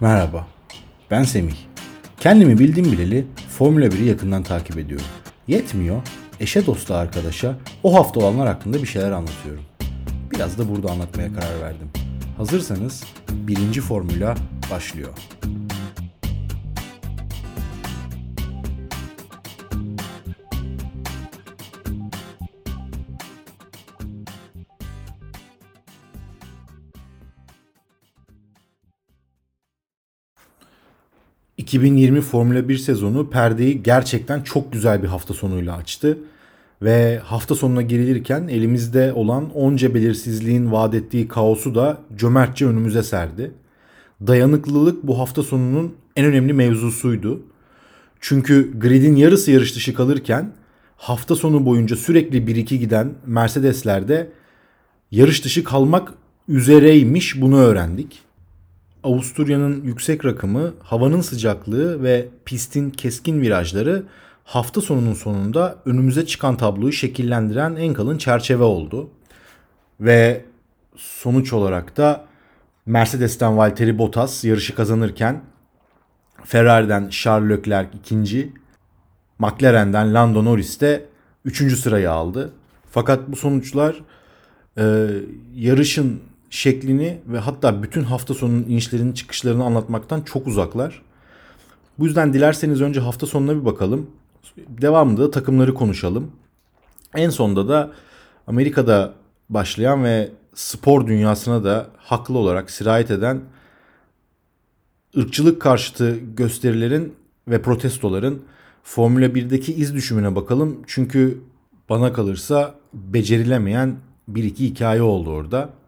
Merhaba, ben Semih. Kendimi bildim bileli Formula 1'i yakından takip ediyorum. Yetmiyor, eşe dosta arkadaşa o hafta olanlar hakkında bir şeyler anlatıyorum. Biraz da burada anlatmaya karar verdim. Hazırsanız birinci formüla başlıyor. 2020 Formula 1 sezonu perdeyi gerçekten çok güzel bir hafta sonuyla açtı. Ve hafta sonuna girilirken elimizde olan onca belirsizliğin vaat ettiği kaosu da cömertçe önümüze serdi. Dayanıklılık bu hafta sonunun en önemli mevzusuydu. Çünkü gridin yarısı yarış dışı kalırken hafta sonu boyunca sürekli 1-2 giden Mercedes'lerde yarış dışı kalmak üzereymiş bunu öğrendik. Avusturya'nın yüksek rakımı, havanın sıcaklığı ve pistin keskin virajları hafta sonunun sonunda önümüze çıkan tabloyu şekillendiren en kalın çerçeve oldu. Ve sonuç olarak da Mercedes'ten Valtteri Bottas yarışı kazanırken Ferrari'den Charles Leclerc ikinci, McLaren'den Lando Norris de üçüncü sırayı aldı. Fakat bu sonuçlar e, yarışın şeklini ve hatta bütün hafta sonunun inişlerinin çıkışlarını anlatmaktan çok uzaklar. Bu yüzden dilerseniz önce hafta sonuna bir bakalım. Devamında da takımları konuşalım. En sonda da Amerika'da başlayan ve spor dünyasına da haklı olarak sirayet eden ırkçılık karşıtı gösterilerin ve protestoların Formula 1'deki iz düşümüne bakalım. Çünkü bana kalırsa becerilemeyen bir iki hikaye oldu orada.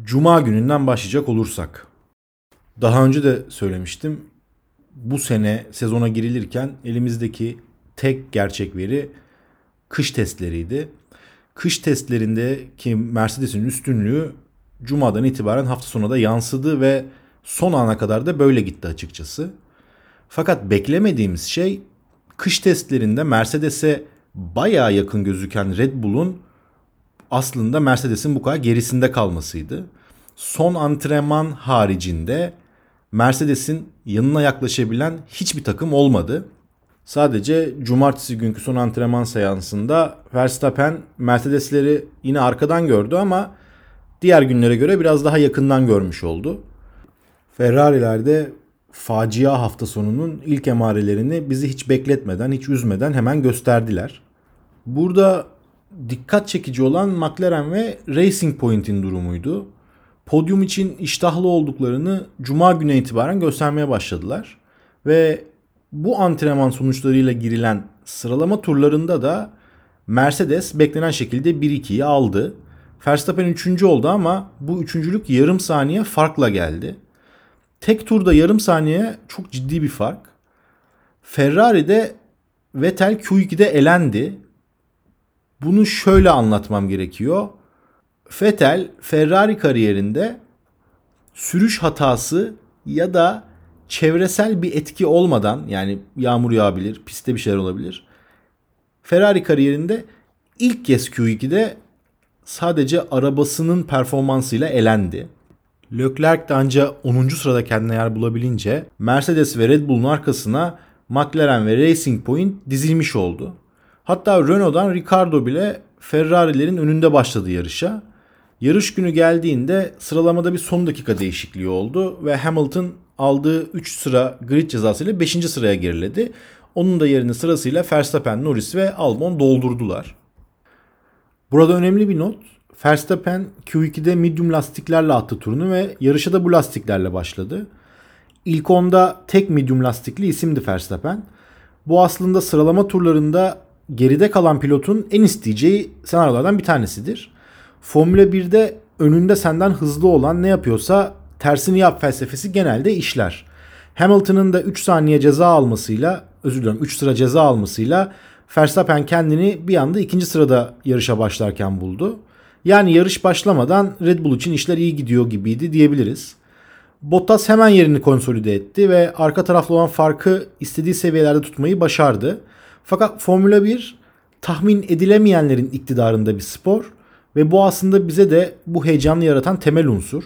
Cuma gününden başlayacak olursak. Daha önce de söylemiştim. Bu sene sezona girilirken elimizdeki tek gerçek veri kış testleriydi. Kış testlerindeki Mercedes'in üstünlüğü Cuma'dan itibaren hafta sonuna da yansıdı ve son ana kadar da böyle gitti açıkçası. Fakat beklemediğimiz şey kış testlerinde Mercedes'e bayağı yakın gözüken Red Bull'un aslında Mercedes'in bu kadar gerisinde kalmasıydı. Son antrenman haricinde Mercedes'in yanına yaklaşabilen hiçbir takım olmadı. Sadece cumartesi günkü son antrenman seansında Verstappen Mercedes'leri yine arkadan gördü ama diğer günlere göre biraz daha yakından görmüş oldu. Ferrari'lerde facia hafta sonunun ilk emarelerini bizi hiç bekletmeden, hiç üzmeden hemen gösterdiler. Burada dikkat çekici olan McLaren ve Racing Point'in durumuydu. Podyum için iştahlı olduklarını cuma günü itibaren göstermeye başladılar. Ve bu antrenman sonuçlarıyla girilen sıralama turlarında da Mercedes beklenen şekilde 1-2'yi aldı. Verstappen 3. oldu ama bu üçüncülük yarım saniye farkla geldi. Tek turda yarım saniye çok ciddi bir fark. Ferrari'de Vettel Q2'de elendi bunu şöyle anlatmam gerekiyor. Vettel Ferrari kariyerinde sürüş hatası ya da çevresel bir etki olmadan yani yağmur yağabilir, pistte bir şeyler olabilir. Ferrari kariyerinde ilk kez Q2'de sadece arabasının performansıyla elendi. Leclerc de ancak 10. sırada kendine yer bulabilince Mercedes ve Red Bull'un arkasına McLaren ve Racing Point dizilmiş oldu. Hatta Renault'dan Ricardo bile Ferrari'lerin önünde başladı yarışa. Yarış günü geldiğinde sıralamada bir son dakika değişikliği oldu ve Hamilton aldığı 3 sıra grid cezasıyla 5. sıraya geriledi. Onun da yerini sırasıyla Verstappen, Norris ve Albon doldurdular. Burada önemli bir not. Verstappen Q2'de medium lastiklerle attı turunu ve yarışa da bu lastiklerle başladı. İlk onda tek medium lastikli isimdi Verstappen. Bu aslında sıralama turlarında geride kalan pilotun en isteyeceği senaryolardan bir tanesidir. Formula 1'de önünde senden hızlı olan ne yapıyorsa tersini yap felsefesi genelde işler. Hamilton'ın da 3 saniye ceza almasıyla, özür dilerim 3 sıra ceza almasıyla Verstappen kendini bir anda ikinci sırada yarışa başlarken buldu. Yani yarış başlamadan Red Bull için işler iyi gidiyor gibiydi diyebiliriz. Bottas hemen yerini konsolide etti ve arka taraflı olan farkı istediği seviyelerde tutmayı başardı. Fakat Formula 1 tahmin edilemeyenlerin iktidarında bir spor ve bu aslında bize de bu heyecanı yaratan temel unsur.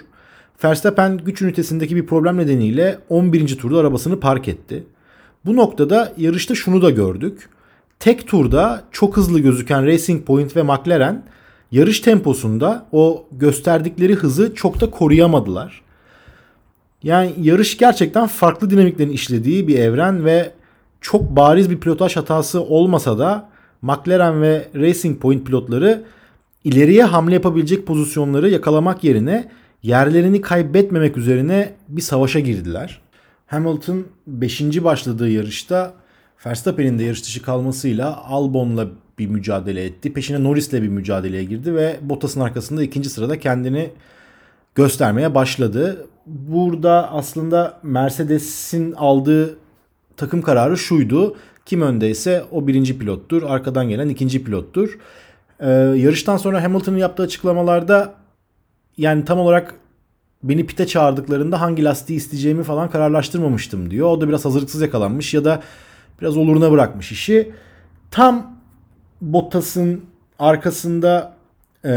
Verstappen güç ünitesindeki bir problem nedeniyle 11. turda arabasını park etti. Bu noktada yarışta şunu da gördük. Tek turda çok hızlı gözüken Racing Point ve McLaren yarış temposunda o gösterdikleri hızı çok da koruyamadılar. Yani yarış gerçekten farklı dinamiklerin işlediği bir evren ve çok bariz bir pilotaj hatası olmasa da McLaren ve Racing Point pilotları ileriye hamle yapabilecek pozisyonları yakalamak yerine yerlerini kaybetmemek üzerine bir savaşa girdiler. Hamilton 5. başladığı yarışta Verstappen'in de yarış dışı kalmasıyla Albon'la bir mücadele etti. Peşine Norris'le bir mücadeleye girdi ve Bottas'ın arkasında ikinci sırada kendini göstermeye başladı. Burada aslında Mercedes'in aldığı takım kararı şuydu. Kim öndeyse o birinci pilottur. Arkadan gelen ikinci pilottur. Ee, yarıştan sonra Hamilton'ın yaptığı açıklamalarda yani tam olarak beni pite çağırdıklarında hangi lastiği isteyeceğimi falan kararlaştırmamıştım diyor. O da biraz hazırlıksız yakalanmış ya da biraz oluruna bırakmış işi. Tam Bottas'ın arkasında e,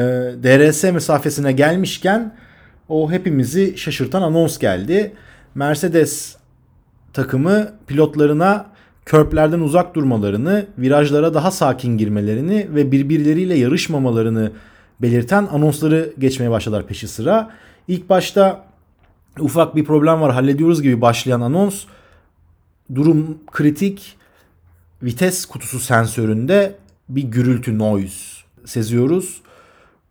DRS mesafesine gelmişken o hepimizi şaşırtan anons geldi. Mercedes takımı pilotlarına körplerden uzak durmalarını, virajlara daha sakin girmelerini ve birbirleriyle yarışmamalarını belirten anonsları geçmeye başladılar peşi sıra. İlk başta ufak bir problem var hallediyoruz gibi başlayan anons durum kritik vites kutusu sensöründe bir gürültü noise seziyoruz.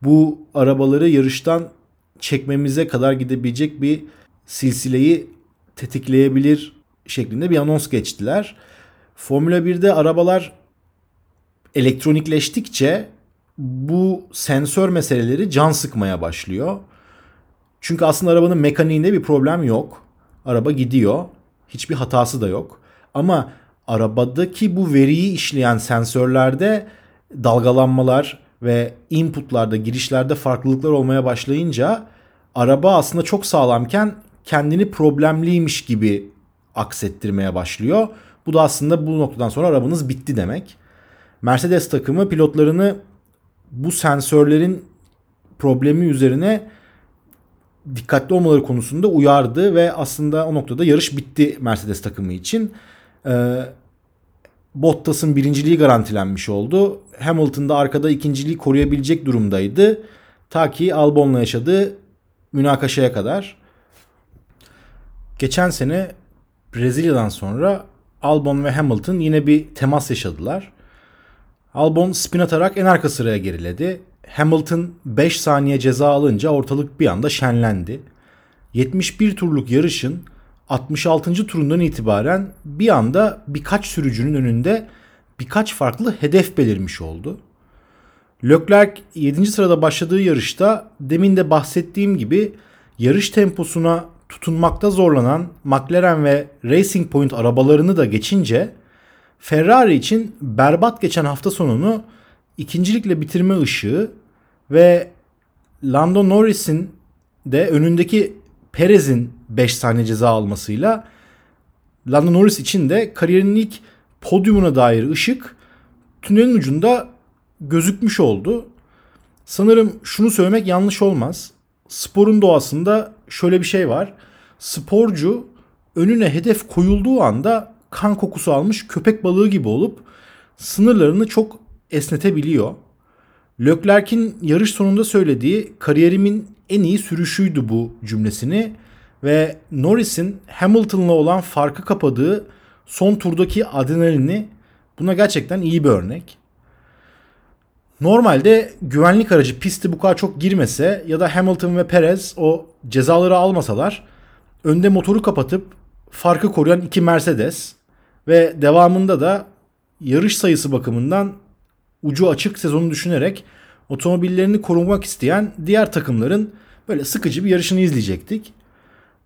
Bu arabaları yarıştan çekmemize kadar gidebilecek bir silsileyi tetikleyebilir şeklinde bir anons geçtiler. Formula 1'de arabalar elektronikleştikçe bu sensör meseleleri can sıkmaya başlıyor. Çünkü aslında arabanın mekaniğinde bir problem yok. Araba gidiyor. Hiçbir hatası da yok. Ama arabadaki bu veriyi işleyen sensörlerde dalgalanmalar ve inputlarda, girişlerde farklılıklar olmaya başlayınca araba aslında çok sağlamken kendini problemliymiş gibi aksettirmeye başlıyor. Bu da aslında bu noktadan sonra arabanız bitti demek. Mercedes takımı pilotlarını bu sensörlerin problemi üzerine dikkatli olmaları konusunda uyardı ve aslında o noktada yarış bitti Mercedes takımı için. Ee, Bottas'ın birinciliği garantilenmiş oldu. Hamilton da arkada ikinciliği koruyabilecek durumdaydı. Ta ki Albon'la yaşadığı münakaşaya kadar. Geçen sene Brezilya'dan sonra Albon ve Hamilton yine bir temas yaşadılar. Albon spin atarak en arka sıraya geriledi. Hamilton 5 saniye ceza alınca ortalık bir anda şenlendi. 71 turluk yarışın 66. turundan itibaren bir anda birkaç sürücünün önünde birkaç farklı hedef belirmiş oldu. Leclerc 7. sırada başladığı yarışta demin de bahsettiğim gibi yarış temposuna tutunmakta zorlanan McLaren ve Racing Point arabalarını da geçince Ferrari için berbat geçen hafta sonunu ikincilikle bitirme ışığı ve Lando Norris'in de önündeki Perez'in 5 saniye ceza almasıyla Lando Norris için de kariyerinin ilk podyumuna dair ışık tünelin ucunda gözükmüş oldu. Sanırım şunu söylemek yanlış olmaz. Sporun doğasında şöyle bir şey var. Sporcu önüne hedef koyulduğu anda kan kokusu almış köpek balığı gibi olup sınırlarını çok esnetebiliyor. Leclerc'in yarış sonunda söylediği kariyerimin en iyi sürüşüydü bu cümlesini ve Norris'in Hamilton'la olan farkı kapadığı son turdaki adrenalini buna gerçekten iyi bir örnek. Normalde güvenlik aracı pisti bu kadar çok girmese ya da Hamilton ve Perez o cezaları almasalar önde motoru kapatıp farkı koruyan iki Mercedes ve devamında da yarış sayısı bakımından ucu açık sezonu düşünerek otomobillerini korumak isteyen diğer takımların böyle sıkıcı bir yarışını izleyecektik.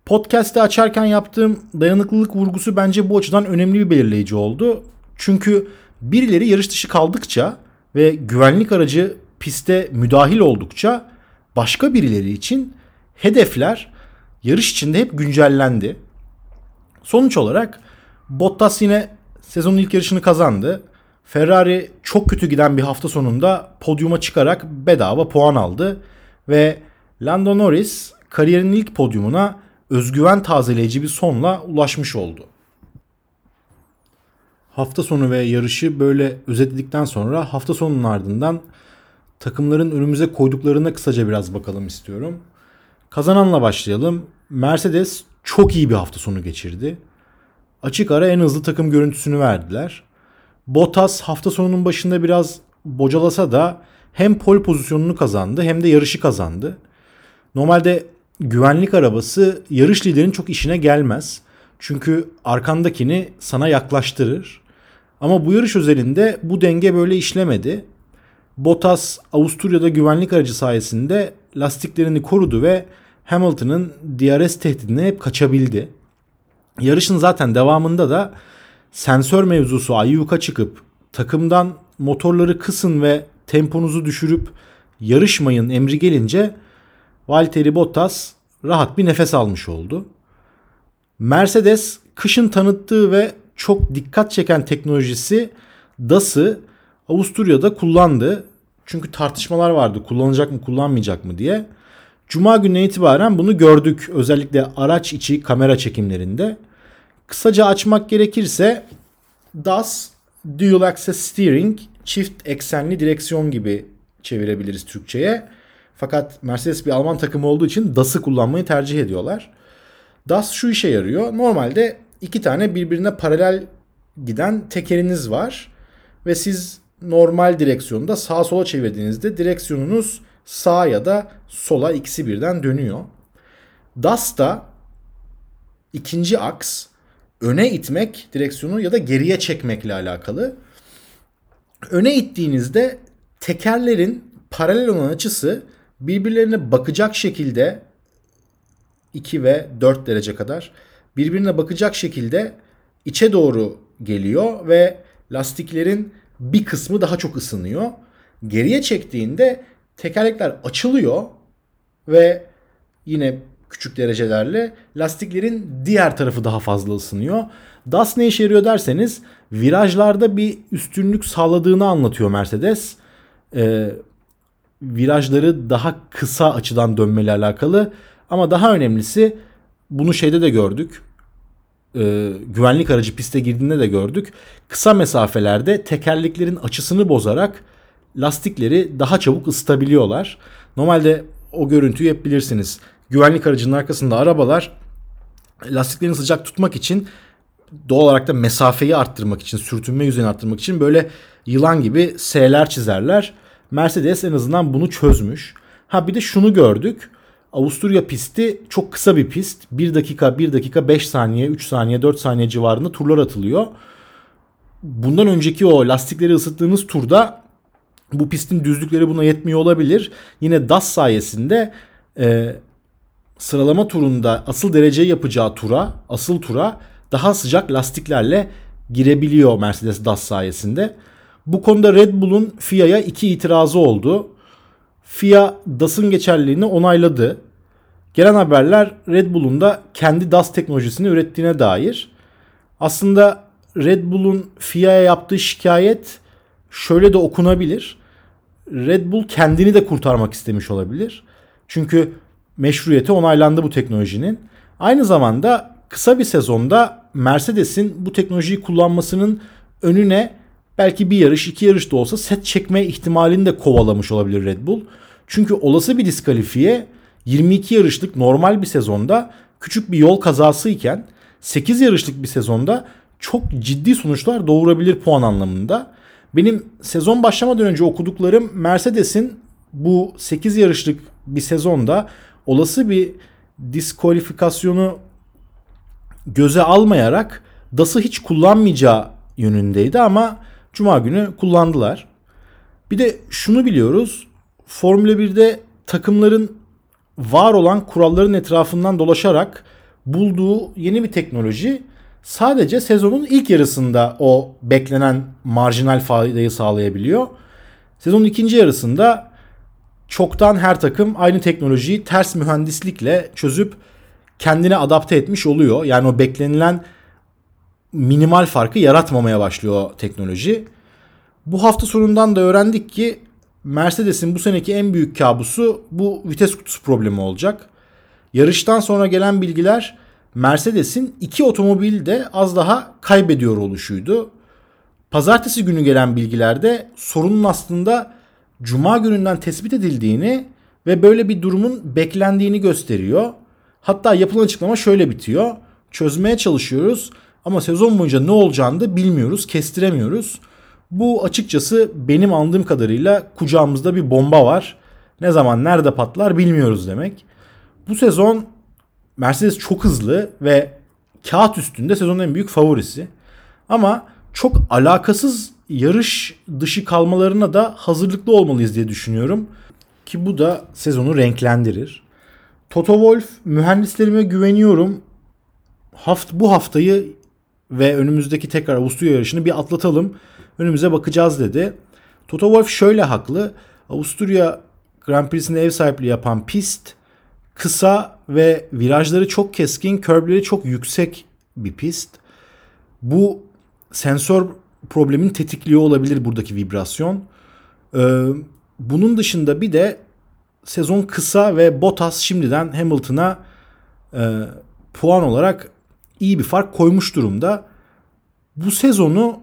Podcast'te açarken yaptığım dayanıklılık vurgusu bence bu açıdan önemli bir belirleyici oldu. Çünkü birileri yarış dışı kaldıkça ve güvenlik aracı piste müdahil oldukça başka birileri için hedefler yarış içinde hep güncellendi. Sonuç olarak Bottas yine sezonun ilk yarışını kazandı. Ferrari çok kötü giden bir hafta sonunda podyuma çıkarak bedava puan aldı ve Lando Norris kariyerinin ilk podyumuna özgüven tazeleyici bir sonla ulaşmış oldu. Hafta sonu ve yarışı böyle özetledikten sonra hafta sonunun ardından takımların önümüze koyduklarına kısaca biraz bakalım istiyorum. Kazananla başlayalım. Mercedes çok iyi bir hafta sonu geçirdi. Açık ara en hızlı takım görüntüsünü verdiler. Bottas hafta sonunun başında biraz bocalasa da hem pol pozisyonunu kazandı hem de yarışı kazandı. Normalde güvenlik arabası yarış liderinin çok işine gelmez. Çünkü arkandakini sana yaklaştırır. Ama bu yarış özelinde bu denge böyle işlemedi. Bottas Avusturya'da güvenlik aracı sayesinde lastiklerini korudu ve Hamilton'ın DRS tehdidine hep kaçabildi. Yarışın zaten devamında da sensör mevzusu ayyuka çıkıp takımdan motorları kısın ve temponuzu düşürüp yarışmayın emri gelince Valtteri Bottas rahat bir nefes almış oldu. Mercedes kışın tanıttığı ve çok dikkat çeken teknolojisi DAS'ı Avusturya'da kullandı. Çünkü tartışmalar vardı kullanacak mı kullanmayacak mı diye. Cuma gününe itibaren bunu gördük özellikle araç içi kamera çekimlerinde. Kısaca açmak gerekirse DAS Dual Access Steering çift eksenli direksiyon gibi çevirebiliriz Türkçe'ye. Fakat Mercedes bir Alman takımı olduğu için DAS'ı kullanmayı tercih ediyorlar. DAS şu işe yarıyor. Normalde iki tane birbirine paralel giden tekeriniz var. Ve siz normal direksiyonda sağa sola çevirdiğinizde direksiyonunuz sağa ya da sola ikisi birden dönüyor. DAS da ikinci aks öne itmek direksiyonu ya da geriye çekmekle alakalı. Öne ittiğinizde tekerlerin paralel olan açısı birbirlerine bakacak şekilde 2 ve 4 derece kadar birbirine bakacak şekilde içe doğru geliyor ve lastiklerin bir kısmı daha çok ısınıyor. Geriye çektiğinde tekerlekler açılıyor ve yine küçük derecelerle lastiklerin diğer tarafı daha fazla ısınıyor. DAS ne işe yarıyor derseniz virajlarda bir üstünlük sağladığını anlatıyor Mercedes. Ee, virajları daha kısa açıdan dönmeyle alakalı ama daha önemlisi bunu şeyde de gördük. Ee, güvenlik aracı piste girdiğinde de gördük. Kısa mesafelerde tekerleklerin açısını bozarak lastikleri daha çabuk ısıtabiliyorlar. Normalde o görüntüyü hep bilirsiniz. Güvenlik aracının arkasında arabalar lastiklerini sıcak tutmak için doğal olarak da mesafeyi arttırmak için, sürtünme yüzeyini arttırmak için böyle yılan gibi S'ler çizerler. Mercedes en azından bunu çözmüş. Ha bir de şunu gördük. Avusturya pisti çok kısa bir pist. 1 dakika, 1 dakika 5 saniye, 3 saniye, 4 saniye civarında turlar atılıyor. Bundan önceki o lastikleri ısıttığınız turda bu pistin düzlükleri buna yetmiyor olabilir. Yine DAS sayesinde e, sıralama turunda asıl dereceyi yapacağı tura, asıl tura daha sıcak lastiklerle girebiliyor Mercedes DAS sayesinde. Bu konuda Red Bull'un FIA'ya iki itirazı oldu. FIA DAS'ın geçerliliğini onayladı. Gelen haberler Red Bull'un da kendi DAS teknolojisini ürettiğine dair. Aslında Red Bull'un FIA'ya yaptığı şikayet şöyle de okunabilir. Red Bull kendini de kurtarmak istemiş olabilir. Çünkü meşruiyeti onaylandı bu teknolojinin. Aynı zamanda kısa bir sezonda Mercedes'in bu teknolojiyi kullanmasının önüne belki bir yarış iki yarış da olsa set çekme ihtimalini de kovalamış olabilir Red Bull. Çünkü olası bir diskalifiye 22 yarışlık normal bir sezonda küçük bir yol kazası iken 8 yarışlık bir sezonda çok ciddi sonuçlar doğurabilir puan anlamında. Benim sezon başlamadan önce okuduklarım Mercedes'in bu 8 yarışlık bir sezonda olası bir diskalifikasyonu göze almayarak DAS'ı hiç kullanmayacağı yönündeydi ama Cuma günü kullandılar. Bir de şunu biliyoruz. Formula 1'de takımların var olan kuralların etrafından dolaşarak bulduğu yeni bir teknoloji sadece sezonun ilk yarısında o beklenen marjinal faydayı sağlayabiliyor. Sezonun ikinci yarısında çoktan her takım aynı teknolojiyi ters mühendislikle çözüp kendine adapte etmiş oluyor. Yani o beklenilen minimal farkı yaratmamaya başlıyor teknoloji. Bu hafta sonundan da öğrendik ki Mercedes'in bu seneki en büyük kabusu bu vites kutusu problemi olacak. Yarıştan sonra gelen bilgiler Mercedes'in iki otomobil de az daha kaybediyor oluşuydu. Pazartesi günü gelen bilgilerde sorunun aslında cuma gününden tespit edildiğini ve böyle bir durumun beklendiğini gösteriyor. Hatta yapılan açıklama şöyle bitiyor. Çözmeye çalışıyoruz ama sezon boyunca ne olacağını da bilmiyoruz, kestiremiyoruz. Bu açıkçası benim anladığım kadarıyla kucağımızda bir bomba var. Ne zaman nerede patlar bilmiyoruz demek. Bu sezon Mercedes çok hızlı ve kağıt üstünde sezonun en büyük favorisi. Ama çok alakasız yarış dışı kalmalarına da hazırlıklı olmalıyız diye düşünüyorum. Ki bu da sezonu renklendirir. Toto Wolff mühendislerime güveniyorum. Haft bu haftayı ve önümüzdeki tekrar Avusturya yarışını bir atlatalım. Önümüze bakacağız dedi. Toto Wolff şöyle haklı. Avusturya Grand Prix'sinde ev sahipliği yapan pist kısa ve virajları çok keskin, körbleri çok yüksek bir pist. Bu sensör problemin tetikliyor olabilir buradaki vibrasyon. Ee, bunun dışında bir de sezon kısa ve Bottas şimdiden Hamilton'a e, puan olarak iyi bir fark koymuş durumda. Bu sezonu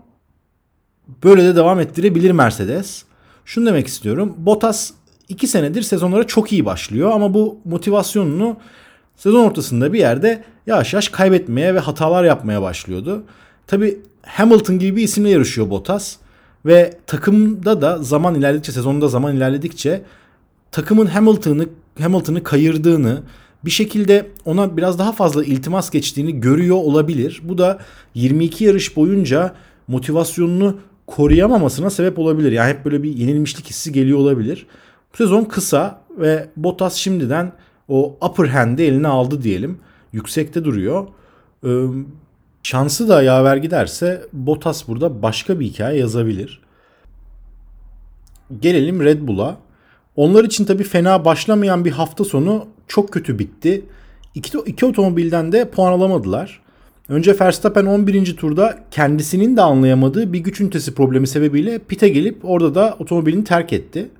böyle de devam ettirebilir Mercedes. Şunu demek istiyorum. Bottas 2 senedir sezonlara çok iyi başlıyor ama bu motivasyonunu sezon ortasında bir yerde yavaş yavaş kaybetmeye ve hatalar yapmaya başlıyordu. Tabi Hamilton gibi bir isimle yarışıyor Bottas ve takımda da zaman ilerledikçe sezonda zaman ilerledikçe takımın Hamilton'ı Hamilton'ı kayırdığını bir şekilde ona biraz daha fazla iltimas geçtiğini görüyor olabilir. Bu da 22 yarış boyunca motivasyonunu koruyamamasına sebep olabilir. Yani hep böyle bir yenilmişlik hissi geliyor olabilir. Sezon kısa ve Bottas şimdiden o upper hand'i eline aldı diyelim. Yüksekte duruyor. Ee, şansı da yaver giderse Bottas burada başka bir hikaye yazabilir. Gelelim Red Bull'a. Onlar için tabii fena başlamayan bir hafta sonu çok kötü bitti. İki, iki otomobilden de puan alamadılar. Önce Verstappen 11. turda kendisinin de anlayamadığı bir güç ünitesi problemi sebebiyle pite gelip orada da otomobilini terk etti.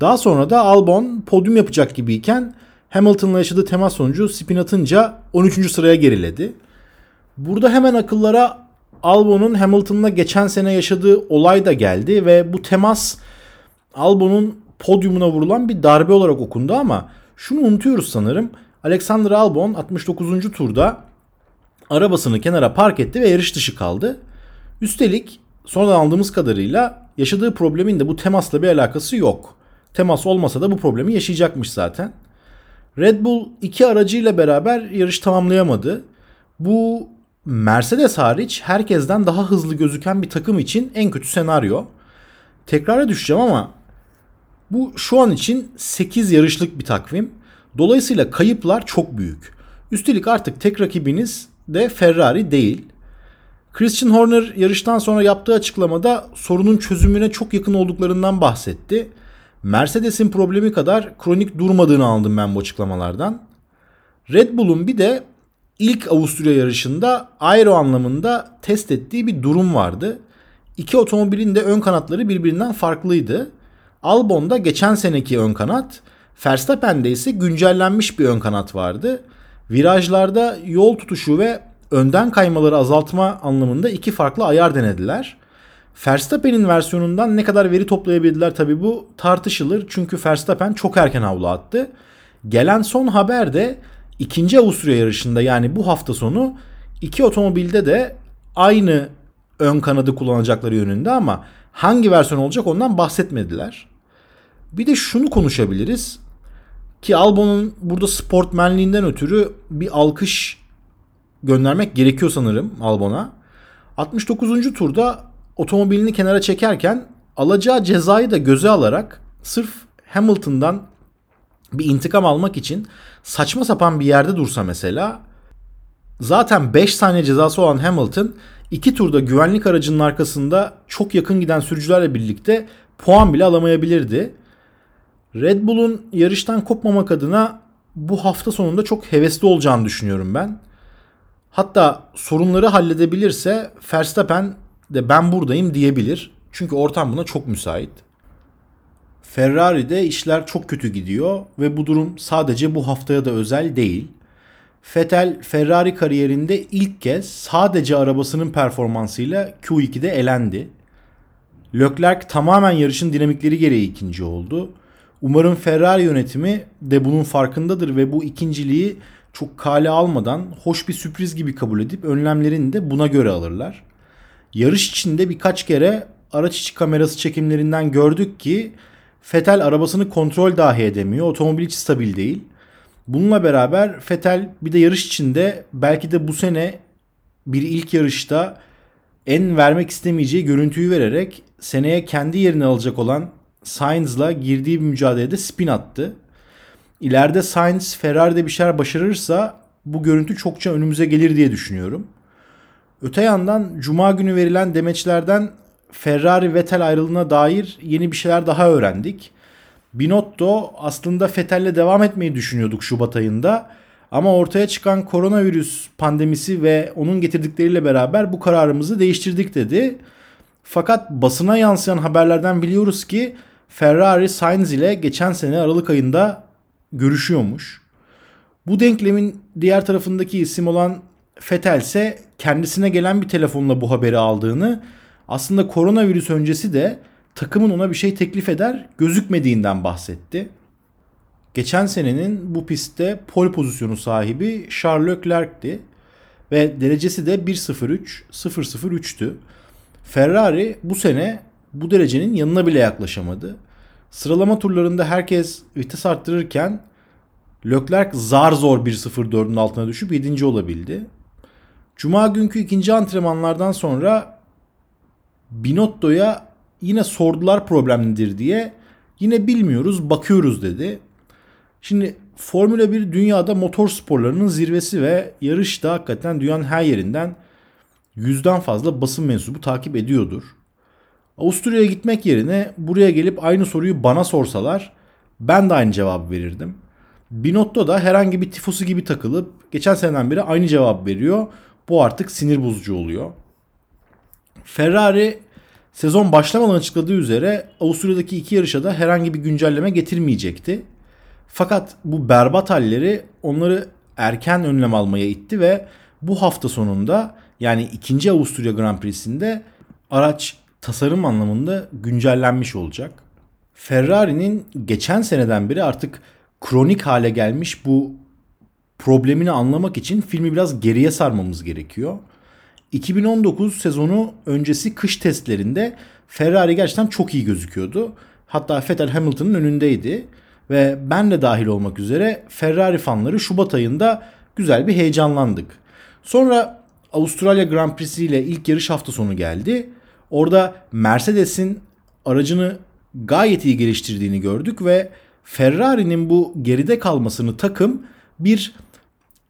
Daha sonra da Albon podyum yapacak gibiyken Hamilton'la yaşadığı temas sonucu spin atınca 13. sıraya geriledi. Burada hemen akıllara Albon'un Hamilton'la geçen sene yaşadığı olay da geldi ve bu temas Albon'un podyumuna vurulan bir darbe olarak okundu ama şunu unutuyoruz sanırım. Alexander Albon 69. turda arabasını kenara park etti ve yarış dışı kaldı. Üstelik sonradan aldığımız kadarıyla yaşadığı problemin de bu temasla bir alakası yok. Temas olmasa da bu problemi yaşayacakmış zaten. Red Bull iki aracıyla beraber yarış tamamlayamadı. Bu Mercedes hariç herkesten daha hızlı gözüken bir takım için en kötü senaryo. Tekrara düşeceğim ama bu şu an için 8 yarışlık bir takvim. Dolayısıyla kayıplar çok büyük. Üstelik artık tek rakibiniz de Ferrari değil. Christian Horner yarıştan sonra yaptığı açıklamada sorunun çözümüne çok yakın olduklarından bahsetti. Mercedes'in problemi kadar kronik durmadığını aldım ben bu açıklamalardan. Red Bull'un bir de ilk Avusturya yarışında aero anlamında test ettiği bir durum vardı. İki otomobilin de ön kanatları birbirinden farklıydı. Albon'da geçen seneki ön kanat, Verstappen'de ise güncellenmiş bir ön kanat vardı. Virajlarda yol tutuşu ve önden kaymaları azaltma anlamında iki farklı ayar denediler. Verstappen'in versiyonundan ne kadar veri toplayabildiler tabi bu tartışılır. Çünkü Verstappen çok erken havlu attı. Gelen son haber de ikinci Avusturya yarışında yani bu hafta sonu iki otomobilde de aynı ön kanadı kullanacakları yönünde ama hangi versiyon olacak ondan bahsetmediler. Bir de şunu konuşabiliriz ki Albon'un burada sportmenliğinden ötürü bir alkış göndermek gerekiyor sanırım Albon'a. 69. turda otomobilini kenara çekerken alacağı cezayı da göze alarak sırf Hamilton'dan bir intikam almak için saçma sapan bir yerde dursa mesela zaten 5 saniye cezası olan Hamilton 2 turda güvenlik aracının arkasında çok yakın giden sürücülerle birlikte puan bile alamayabilirdi. Red Bull'un yarıştan kopmamak adına bu hafta sonunda çok hevesli olacağını düşünüyorum ben. Hatta sorunları halledebilirse Verstappen de ben buradayım diyebilir. Çünkü ortam buna çok müsait. Ferrari'de işler çok kötü gidiyor ve bu durum sadece bu haftaya da özel değil. Vettel Ferrari kariyerinde ilk kez sadece arabasının performansıyla Q2'de elendi. Leclerc tamamen yarışın dinamikleri gereği ikinci oldu. Umarım Ferrari yönetimi de bunun farkındadır ve bu ikinciliği çok kale almadan hoş bir sürpriz gibi kabul edip önlemlerini de buna göre alırlar. Yarış içinde birkaç kere araç içi kamerası çekimlerinden gördük ki Fetel arabasını kontrol dahi edemiyor. Otomobil hiç stabil değil. Bununla beraber Fetel bir de yarış içinde belki de bu sene bir ilk yarışta en vermek istemeyeceği görüntüyü vererek seneye kendi yerini alacak olan Sainz'la girdiği bir mücadelede spin attı. İleride Sainz Ferrari'de bir şeyler başarırsa bu görüntü çokça önümüze gelir diye düşünüyorum. Öte yandan cuma günü verilen demeçlerden Ferrari Vettel ayrılığına dair yeni bir şeyler daha öğrendik. Binotto aslında Vettel'le devam etmeyi düşünüyorduk Şubat ayında. Ama ortaya çıkan koronavirüs pandemisi ve onun getirdikleriyle beraber bu kararımızı değiştirdik dedi. Fakat basına yansıyan haberlerden biliyoruz ki Ferrari Sainz ile geçen sene Aralık ayında görüşüyormuş. Bu denklemin diğer tarafındaki isim olan Vettel ise kendisine gelen bir telefonla bu haberi aldığını aslında koronavirüs öncesi de takımın ona bir şey teklif eder gözükmediğinden bahsetti. Geçen senenin bu pistte pol pozisyonu sahibi Charles Leclerc'ti ve derecesi de 1.03 0.03'tü. Ferrari bu sene bu derecenin yanına bile yaklaşamadı. Sıralama turlarında herkes vites arttırırken Leclerc zar zor 1.04'ün altına düşüp 7. olabildi. Cuma günkü ikinci antrenmanlardan sonra Binotto'ya yine sordular problemlidir diye. Yine bilmiyoruz, bakıyoruz dedi. Şimdi Formula 1 dünyada motor sporlarının zirvesi ve yarışta hakikaten dünyanın her yerinden yüzden fazla basın mensubu takip ediyordur. Avusturya'ya gitmek yerine buraya gelip aynı soruyu bana sorsalar ben de aynı cevabı verirdim. Binotto da herhangi bir tifosu gibi takılıp geçen seneden beri aynı cevap veriyor. Bu artık sinir bozucu oluyor. Ferrari sezon başlamadan açıkladığı üzere Avusturya'daki iki yarışa da herhangi bir güncelleme getirmeyecekti. Fakat bu berbat halleri onları erken önlem almaya itti ve bu hafta sonunda yani 2. Avusturya Grand Prix'sinde araç tasarım anlamında güncellenmiş olacak. Ferrari'nin geçen seneden beri artık kronik hale gelmiş bu problemini anlamak için filmi biraz geriye sarmamız gerekiyor. 2019 sezonu öncesi kış testlerinde Ferrari gerçekten çok iyi gözüküyordu. Hatta Vettel Hamilton'ın önündeydi ve ben de dahil olmak üzere Ferrari fanları Şubat ayında güzel bir heyecanlandık. Sonra Avustralya Grand Prix'si ile ilk yarış hafta sonu geldi. Orada Mercedes'in aracını gayet iyi geliştirdiğini gördük ve Ferrari'nin bu geride kalmasını takım bir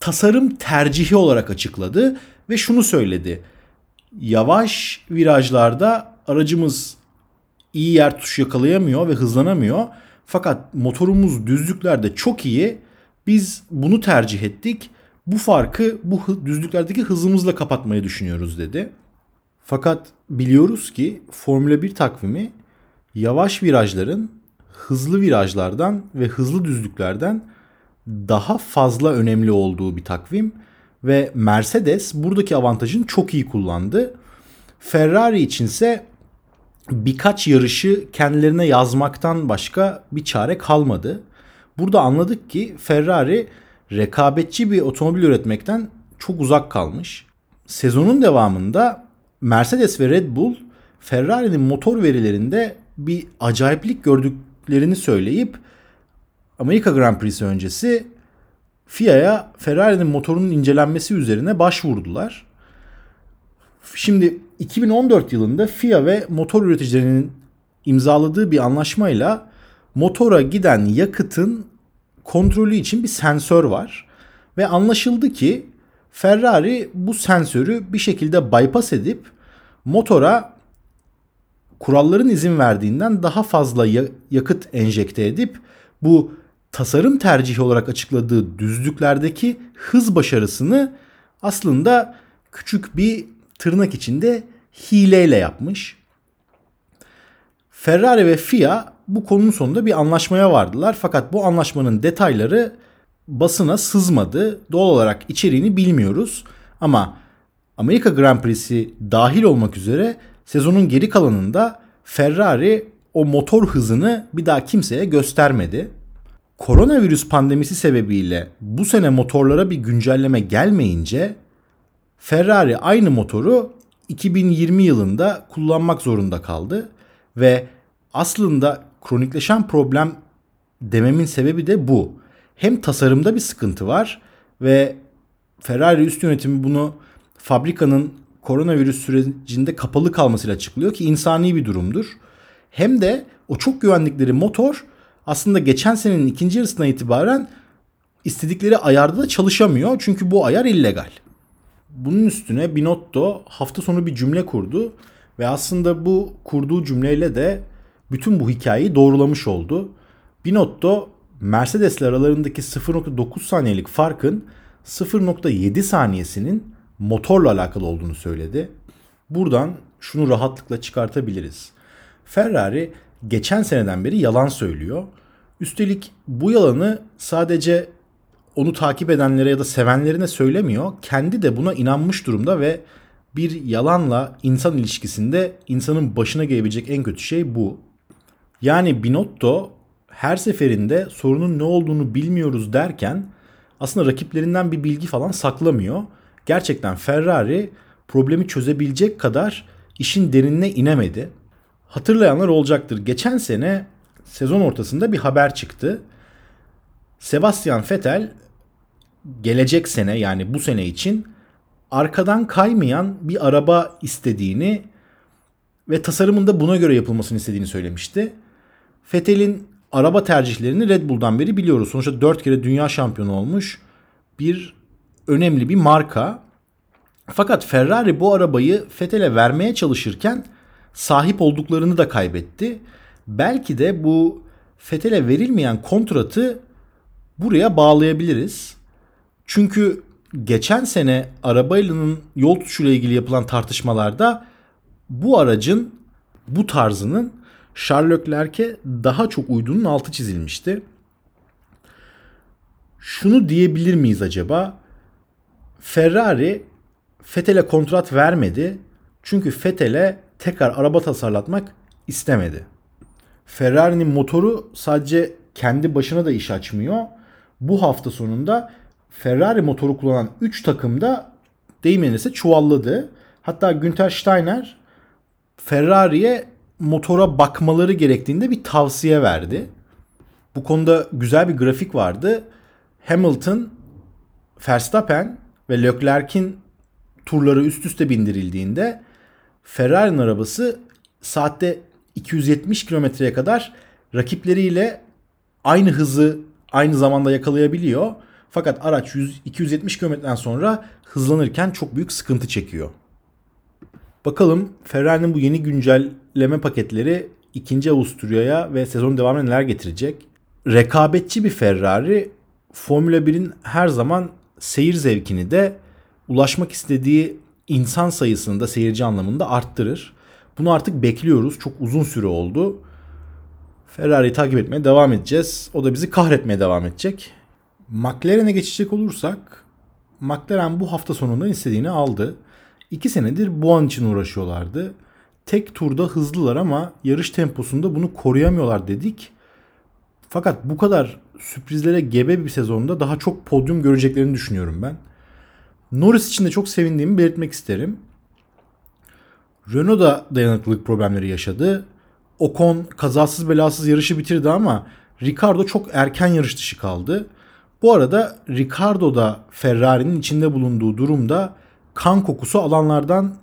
tasarım tercihi olarak açıkladı ve şunu söyledi. Yavaş virajlarda aracımız iyi yer tuş yakalayamıyor ve hızlanamıyor. Fakat motorumuz düzlüklerde çok iyi. Biz bunu tercih ettik. Bu farkı bu düzlüklerdeki hızımızla kapatmayı düşünüyoruz dedi. Fakat biliyoruz ki Formula 1 takvimi yavaş virajların hızlı virajlardan ve hızlı düzlüklerden daha fazla önemli olduğu bir takvim ve Mercedes buradaki avantajını çok iyi kullandı. Ferrari içinse birkaç yarışı kendilerine yazmaktan başka bir çare kalmadı. Burada anladık ki Ferrari rekabetçi bir otomobil üretmekten çok uzak kalmış. Sezonun devamında Mercedes ve Red Bull Ferrari'nin motor verilerinde bir acayiplik gördüklerini söyleyip Amerika Grand Prix'si öncesi FIA'ya Ferrari'nin motorunun incelenmesi üzerine başvurdular. Şimdi 2014 yılında FIA ve motor üreticilerinin imzaladığı bir anlaşmayla motora giden yakıtın kontrolü için bir sensör var. Ve anlaşıldı ki Ferrari bu sensörü bir şekilde bypass edip motora kuralların izin verdiğinden daha fazla yakıt enjekte edip bu tasarım tercihi olarak açıkladığı düzlüklerdeki hız başarısını aslında küçük bir tırnak içinde hileyle yapmış. Ferrari ve FIA bu konunun sonunda bir anlaşmaya vardılar. Fakat bu anlaşmanın detayları basına sızmadı. Doğal olarak içeriğini bilmiyoruz. Ama Amerika Grand Prix'si dahil olmak üzere sezonun geri kalanında Ferrari o motor hızını bir daha kimseye göstermedi. Koronavirüs pandemisi sebebiyle bu sene motorlara bir güncelleme gelmeyince Ferrari aynı motoru 2020 yılında kullanmak zorunda kaldı ve aslında kronikleşen problem dememin sebebi de bu. Hem tasarımda bir sıkıntı var ve Ferrari üst yönetimi bunu fabrikanın koronavirüs sürecinde kapalı kalmasıyla açıklıyor ki insani bir durumdur. Hem de o çok güvendikleri motor aslında geçen senenin ikinci yarısından itibaren istedikleri ayarda da çalışamıyor. Çünkü bu ayar illegal. Bunun üstüne Binotto hafta sonu bir cümle kurdu ve aslında bu kurduğu cümleyle de bütün bu hikayeyi doğrulamış oldu. Binotto Mercedes'le aralarındaki 0.9 saniyelik farkın 0.7 saniyesinin motorla alakalı olduğunu söyledi. Buradan şunu rahatlıkla çıkartabiliriz. Ferrari geçen seneden beri yalan söylüyor. Üstelik bu yalanı sadece onu takip edenlere ya da sevenlerine söylemiyor. Kendi de buna inanmış durumda ve bir yalanla insan ilişkisinde insanın başına gelebilecek en kötü şey bu. Yani Binotto her seferinde sorunun ne olduğunu bilmiyoruz derken aslında rakiplerinden bir bilgi falan saklamıyor. Gerçekten Ferrari problemi çözebilecek kadar işin derinine inemedi. Hatırlayanlar olacaktır. Geçen sene sezon ortasında bir haber çıktı. Sebastian Vettel gelecek sene yani bu sene için arkadan kaymayan bir araba istediğini ve tasarımında buna göre yapılmasını istediğini söylemişti. Vettel'in araba tercihlerini Red Bull'dan beri biliyoruz. Sonuçta 4 kere dünya şampiyonu olmuş bir önemli bir marka. Fakat Ferrari bu arabayı Vettel'e vermeye çalışırken sahip olduklarını da kaybetti. Belki de bu Vettel'e verilmeyen kontratı buraya bağlayabiliriz. Çünkü geçen sene arabaylanın yol tutuşuyla ilgili yapılan tartışmalarda bu aracın bu tarzının Charles Leclerc'e daha çok uyduğunun altı çizilmişti. Şunu diyebilir miyiz acaba? Ferrari Vettel'e kontrat vermedi. Çünkü Vettel'e tekrar araba tasarlatmak istemedi. Ferrari'nin motoru sadece kendi başına da iş açmıyor. Bu hafta sonunda Ferrari motoru kullanan 3 takım da deyim çuvalladı. Hatta Günter Steiner Ferrari'ye motora bakmaları gerektiğinde bir tavsiye verdi. Bu konuda güzel bir grafik vardı. Hamilton, Verstappen ve Leclerc'in turları üst üste bindirildiğinde Ferrari'nin arabası saatte 270 kilometreye kadar rakipleriyle aynı hızı aynı zamanda yakalayabiliyor. Fakat araç 100, 270 kilometreden sonra hızlanırken çok büyük sıkıntı çekiyor. Bakalım Ferrari'nin bu yeni güncelleme paketleri 2. Avusturya'ya ve sezon devamına neler getirecek? Rekabetçi bir Ferrari Formula 1'in her zaman seyir zevkini de ulaşmak istediği insan sayısını da seyirci anlamında arttırır. Bunu artık bekliyoruz. Çok uzun süre oldu. Ferrari'yi takip etmeye devam edeceğiz. O da bizi kahretmeye devam edecek. McLaren'e geçecek olursak McLaren bu hafta sonunda istediğini aldı. İki senedir bu an için uğraşıyorlardı. Tek turda hızlılar ama yarış temposunda bunu koruyamıyorlar dedik. Fakat bu kadar sürprizlere gebe bir sezonda daha çok podyum göreceklerini düşünüyorum ben. Norris için de çok sevindiğimi belirtmek isterim. Renault da dayanıklılık problemleri yaşadı. Ocon kazasız belasız yarışı bitirdi ama Ricardo çok erken yarış dışı kaldı. Bu arada Ricardo da Ferrari'nin içinde bulunduğu durumda kan kokusu alanlardan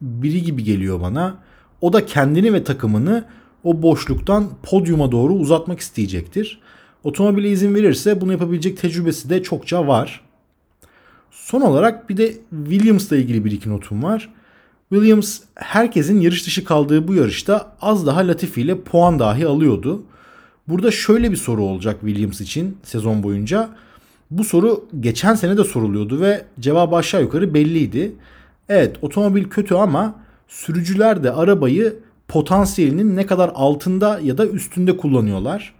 biri gibi geliyor bana. O da kendini ve takımını o boşluktan podyuma doğru uzatmak isteyecektir. Otomobile izin verirse bunu yapabilecek tecrübesi de çokça var. Son olarak bir de Williams'la ilgili bir iki notum var. Williams herkesin yarış dışı kaldığı bu yarışta az daha Latifi ile puan dahi alıyordu. Burada şöyle bir soru olacak Williams için sezon boyunca. Bu soru geçen sene de soruluyordu ve cevabı aşağı yukarı belliydi. Evet otomobil kötü ama sürücüler de arabayı potansiyelinin ne kadar altında ya da üstünde kullanıyorlar.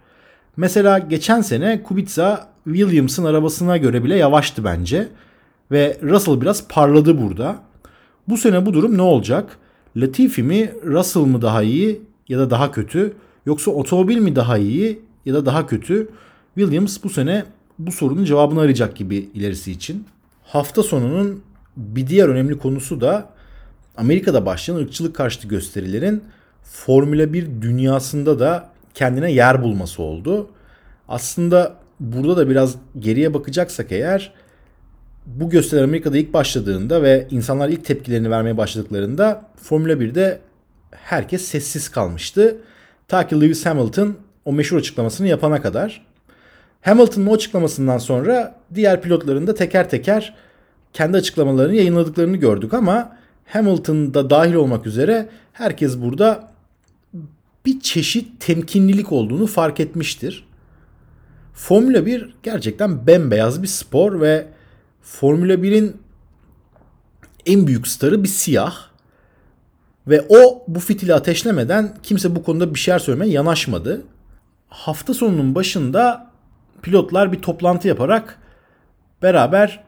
Mesela geçen sene Kubica Williams'ın arabasına göre bile yavaştı bence. Ve Russell biraz parladı burada. Bu sene bu durum ne olacak? Latifi mi, Russell mı daha iyi ya da daha kötü? Yoksa otomobil mi daha iyi ya da daha kötü? Williams bu sene bu sorunun cevabını arayacak gibi ilerisi için. Hafta sonunun bir diğer önemli konusu da Amerika'da başlayan ırkçılık karşıtı gösterilerin Formula 1 dünyasında da kendine yer bulması oldu. Aslında burada da biraz geriye bakacaksak eğer bu gösteri Amerika'da ilk başladığında ve insanlar ilk tepkilerini vermeye başladıklarında Formula 1'de herkes sessiz kalmıştı. Ta ki Lewis Hamilton o meşhur açıklamasını yapana kadar. Hamilton'ın o açıklamasından sonra diğer pilotların da teker teker kendi açıklamalarını yayınladıklarını gördük ama Hamilton'da dahil olmak üzere herkes burada bir çeşit temkinlilik olduğunu fark etmiştir. Formula 1 gerçekten bembeyaz bir spor ve Formula 1'in en büyük starı bir siyah. Ve o bu fitili ateşlemeden kimse bu konuda bir şeyler söylemeye yanaşmadı. Hafta sonunun başında pilotlar bir toplantı yaparak beraber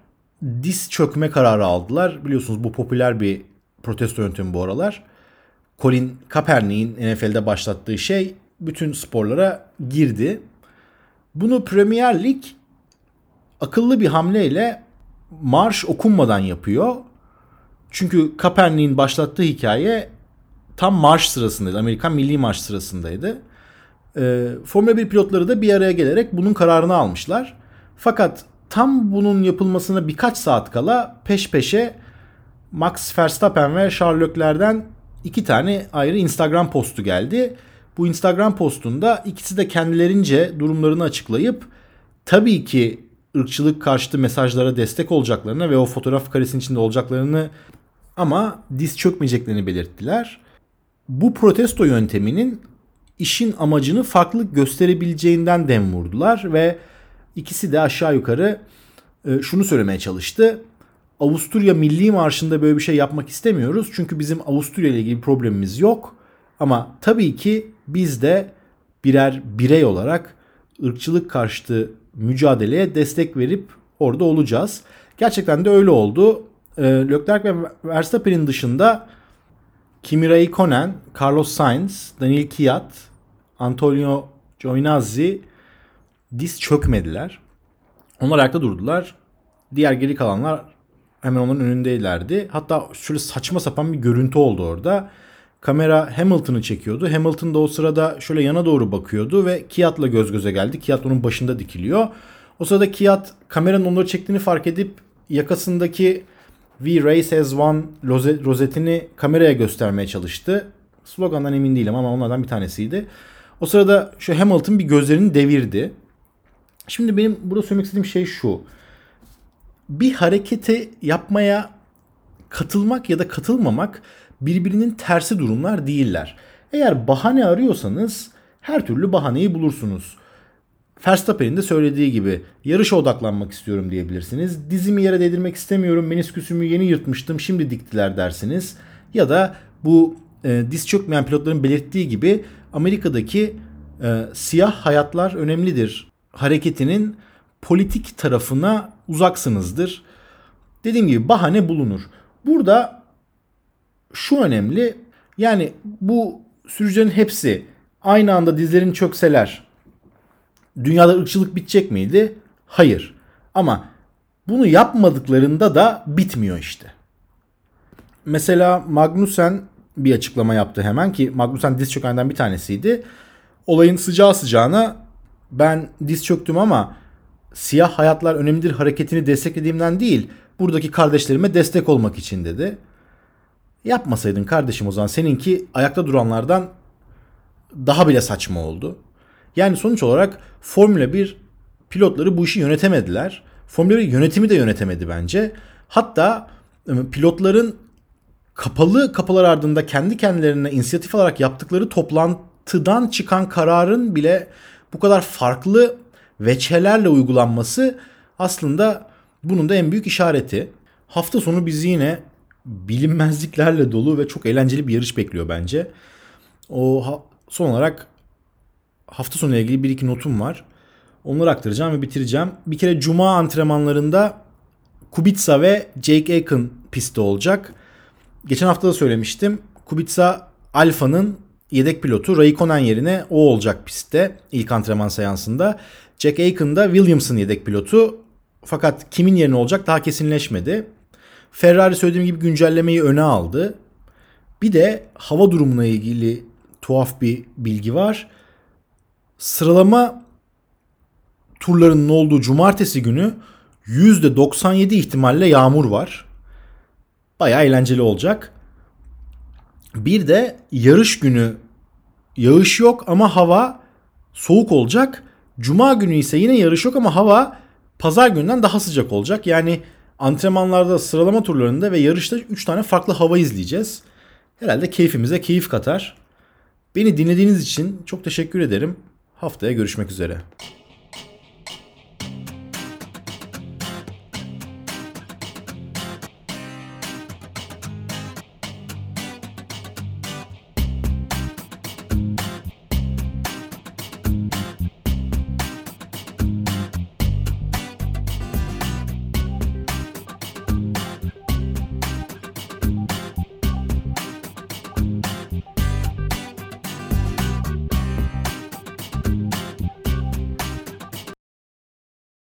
diz çökme kararı aldılar. Biliyorsunuz bu popüler bir protesto yöntemi bu aralar. Colin Kaepernick'in NFL'de başlattığı şey bütün sporlara girdi. Bunu Premier Lig akıllı bir hamleyle marş okunmadan yapıyor. Çünkü Kaepernick'in başlattığı hikaye tam marş sırasındaydı. Amerikan Milli Marş sırasındaydı. E, Formula 1 pilotları da bir araya gelerek bunun kararını almışlar. Fakat tam bunun yapılmasına birkaç saat kala peş peşe Max Verstappen ve Charles Leclerc'den iki tane ayrı Instagram postu geldi. Bu Instagram postunda ikisi de kendilerince durumlarını açıklayıp tabii ki ırkçılık karşıtı mesajlara destek olacaklarını ve o fotoğraf karesinin içinde olacaklarını ama diz çökmeyeceklerini belirttiler. Bu protesto yönteminin işin amacını farklı gösterebileceğinden dem vurdular ve ikisi de aşağı yukarı e, şunu söylemeye çalıştı. Avusturya Milli Marşı'nda böyle bir şey yapmak istemiyoruz. Çünkü bizim Avusturya ile ilgili problemimiz yok. Ama tabii ki biz de birer birey olarak ırkçılık karşıtı mücadeleye destek verip orada olacağız. Gerçekten de öyle oldu. E, Leclerc ve Verstappen'in dışında Kimi Raikkonen, Carlos Sainz, Daniel Kiat, Antonio Giovinazzi diz çökmediler. Onlar ayakta durdular. Diğer geri kalanlar hemen onların önündeylerdi. Hatta şöyle saçma sapan bir görüntü oldu orada. Kamera Hamilton'ı çekiyordu. Hamilton da o sırada şöyle yana doğru bakıyordu ve Kiat'la göz göze geldi. Kiat onun başında dikiliyor. O sırada Kiat kameranın onları çektiğini fark edip yakasındaki We Race as One rozetini kameraya göstermeye çalıştı. Slogandan emin değilim ama onlardan bir tanesiydi. O sırada şu Hamilton bir gözlerini devirdi. Şimdi benim burada söylemek istediğim şey şu. Bir hareketi yapmaya katılmak ya da katılmamak birbirinin tersi durumlar değiller. Eğer bahane arıyorsanız her türlü bahaneyi bulursunuz. Verstappen'in de söylediği gibi yarışa odaklanmak istiyorum diyebilirsiniz. Dizimi yere değdirmek istemiyorum. Menisküsümü yeni yırtmıştım. Şimdi diktiler dersiniz. Ya da bu e, diz çökmeyen pilotların belirttiği gibi Amerika'daki e, siyah hayatlar önemlidir hareketinin politik tarafına uzaksınızdır. Dediğim gibi bahane bulunur. Burada şu önemli. Yani bu sürücülerin hepsi aynı anda dizlerini çökseler dünyada ırkçılık bitecek miydi? Hayır. Ama bunu yapmadıklarında da bitmiyor işte. Mesela Magnussen bir açıklama yaptı hemen ki Magnussen diz çökenden bir tanesiydi. Olayın sıcağı sıcağına ben diz çöktüm ama siyah hayatlar önemlidir hareketini desteklediğimden değil buradaki kardeşlerime destek olmak için dedi. Yapmasaydın kardeşim o zaman seninki ayakta duranlardan daha bile saçma oldu. Yani sonuç olarak Formula 1 pilotları bu işi yönetemediler. Formula 1 yönetimi de yönetemedi bence. Hatta ıı, pilotların kapalı kapılar ardında kendi kendilerine inisiyatif alarak yaptıkları toplantıdan çıkan kararın bile bu kadar farklı veçelerle uygulanması aslında bunun da en büyük işareti. Hafta sonu bizi yine bilinmezliklerle dolu ve çok eğlenceli bir yarış bekliyor bence. O ha- son olarak hafta sonu ilgili bir iki notum var. Onları aktaracağım ve bitireceğim. Bir kere cuma antrenmanlarında Kubica ve Jake Aiken pistte olacak. Geçen hafta da söylemiştim. Kubica Alfa'nın yedek pilotu Raikkonen yerine o olacak pistte ilk antrenman seansında. Jack Aiken da Williams'ın yedek pilotu. Fakat kimin yerine olacak daha kesinleşmedi. Ferrari söylediğim gibi güncellemeyi öne aldı. Bir de hava durumuna ilgili tuhaf bir bilgi var. Sıralama turlarının olduğu cumartesi günü %97 ihtimalle yağmur var. Bayağı eğlenceli olacak. Bir de yarış günü yağış yok ama hava soğuk olacak. Cuma günü ise yine yarış yok ama hava pazar günden daha sıcak olacak. Yani antrenmanlarda, sıralama turlarında ve yarışta 3 tane farklı hava izleyeceğiz. Herhalde keyfimize keyif katar. Beni dinlediğiniz için çok teşekkür ederim. Haftaya görüşmek üzere.